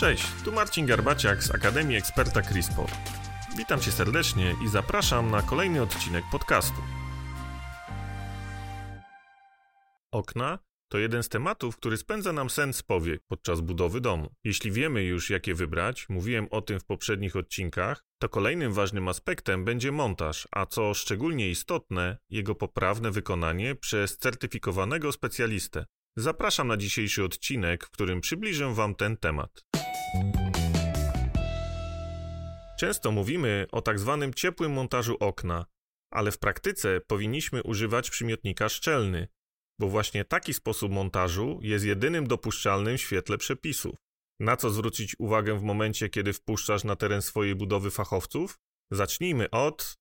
Cześć, tu Marcin Garbaciak z Akademii Eksperta CRISPR. Witam Cię serdecznie i zapraszam na kolejny odcinek podcastu. Okna to jeden z tematów, który spędza nam sen z powiek podczas budowy domu. Jeśli wiemy już, jakie wybrać, mówiłem o tym w poprzednich odcinkach, to kolejnym ważnym aspektem będzie montaż, a co szczególnie istotne, jego poprawne wykonanie przez certyfikowanego specjalistę. Zapraszam na dzisiejszy odcinek, w którym przybliżę Wam ten temat. Często mówimy o tak zwanym ciepłym montażu okna, ale w praktyce powinniśmy używać przymiotnika szczelny, bo właśnie taki sposób montażu jest jedynym dopuszczalnym w świetle przepisów. Na co zwrócić uwagę w momencie, kiedy wpuszczasz na teren swojej budowy fachowców? Zacznijmy od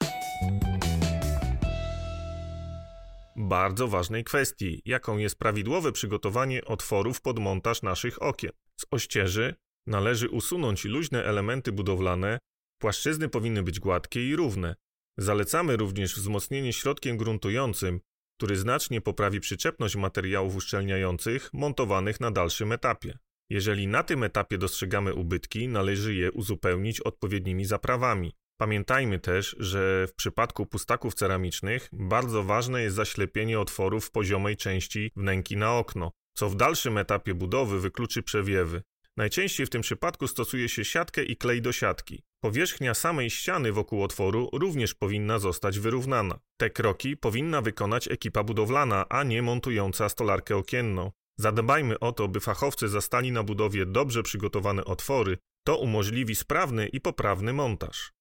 bardzo ważnej kwestii, jaką jest prawidłowe przygotowanie otworów pod montaż naszych okien. Z ościeży należy usunąć luźne elementy budowlane, płaszczyzny powinny być gładkie i równe. Zalecamy również wzmocnienie środkiem gruntującym, który znacznie poprawi przyczepność materiałów uszczelniających montowanych na dalszym etapie. Jeżeli na tym etapie dostrzegamy ubytki, należy je uzupełnić odpowiednimi zaprawami. Pamiętajmy też, że w przypadku pustaków ceramicznych bardzo ważne jest zaślepienie otworów w poziomej części wnęki na okno, co w dalszym etapie budowy wykluczy przewiewy. Najczęściej w tym przypadku stosuje się siatkę i klej do siatki. Powierzchnia samej ściany wokół otworu również powinna zostać wyrównana. Te kroki powinna wykonać ekipa budowlana, a nie montująca stolarkę okienną. Zadbajmy o to, by fachowcy zastali na budowie dobrze przygotowane otwory, to umożliwi sprawny i poprawny montaż.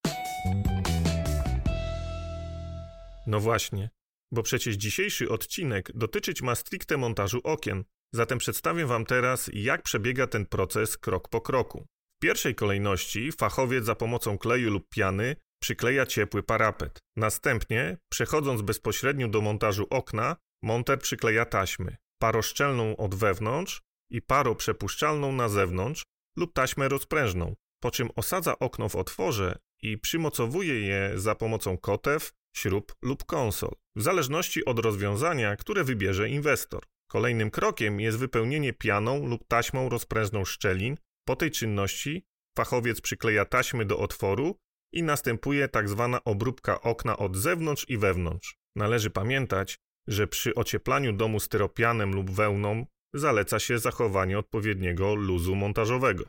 No właśnie, bo przecież dzisiejszy odcinek dotyczyć ma stricte montażu okien, zatem przedstawię Wam teraz, jak przebiega ten proces krok po kroku. W pierwszej kolejności fachowiec za pomocą kleju lub piany przykleja ciepły parapet. Następnie, przechodząc bezpośrednio do montażu okna, monter przykleja taśmy, paroszczelną od wewnątrz i paroprzepuszczalną na zewnątrz lub taśmę rozprężną, po czym osadza okno w otworze i przymocowuje je za pomocą kotew, śrub lub konsol, w zależności od rozwiązania, które wybierze inwestor. Kolejnym krokiem jest wypełnienie pianą lub taśmą rozprężną szczelin. Po tej czynności fachowiec przykleja taśmy do otworu i następuje tak zwana obróbka okna od zewnątrz i wewnątrz. Należy pamiętać, że przy ocieplaniu domu styropianem lub wełną zaleca się zachowanie odpowiedniego luzu montażowego.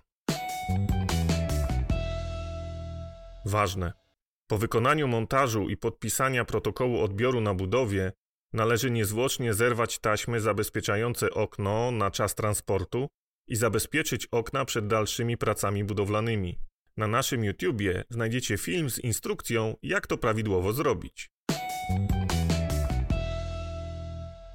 Ważne. Po wykonaniu montażu i podpisania protokołu odbioru na budowie należy niezwłocznie zerwać taśmy zabezpieczające okno na czas transportu i zabezpieczyć okna przed dalszymi pracami budowlanymi. Na naszym YouTubie znajdziecie film z instrukcją, jak to prawidłowo zrobić.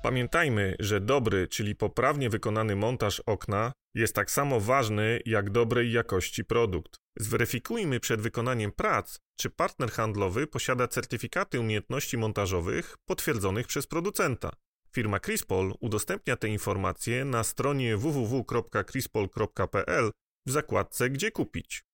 Pamiętajmy, że dobry, czyli poprawnie wykonany montaż okna jest tak samo ważny jak dobrej jakości produkt. Zweryfikujmy przed wykonaniem prac, czy partner handlowy posiada certyfikaty umiejętności montażowych potwierdzonych przez producenta. Firma Crispol udostępnia te informacje na stronie www.crispol.pl w zakładce Gdzie kupić.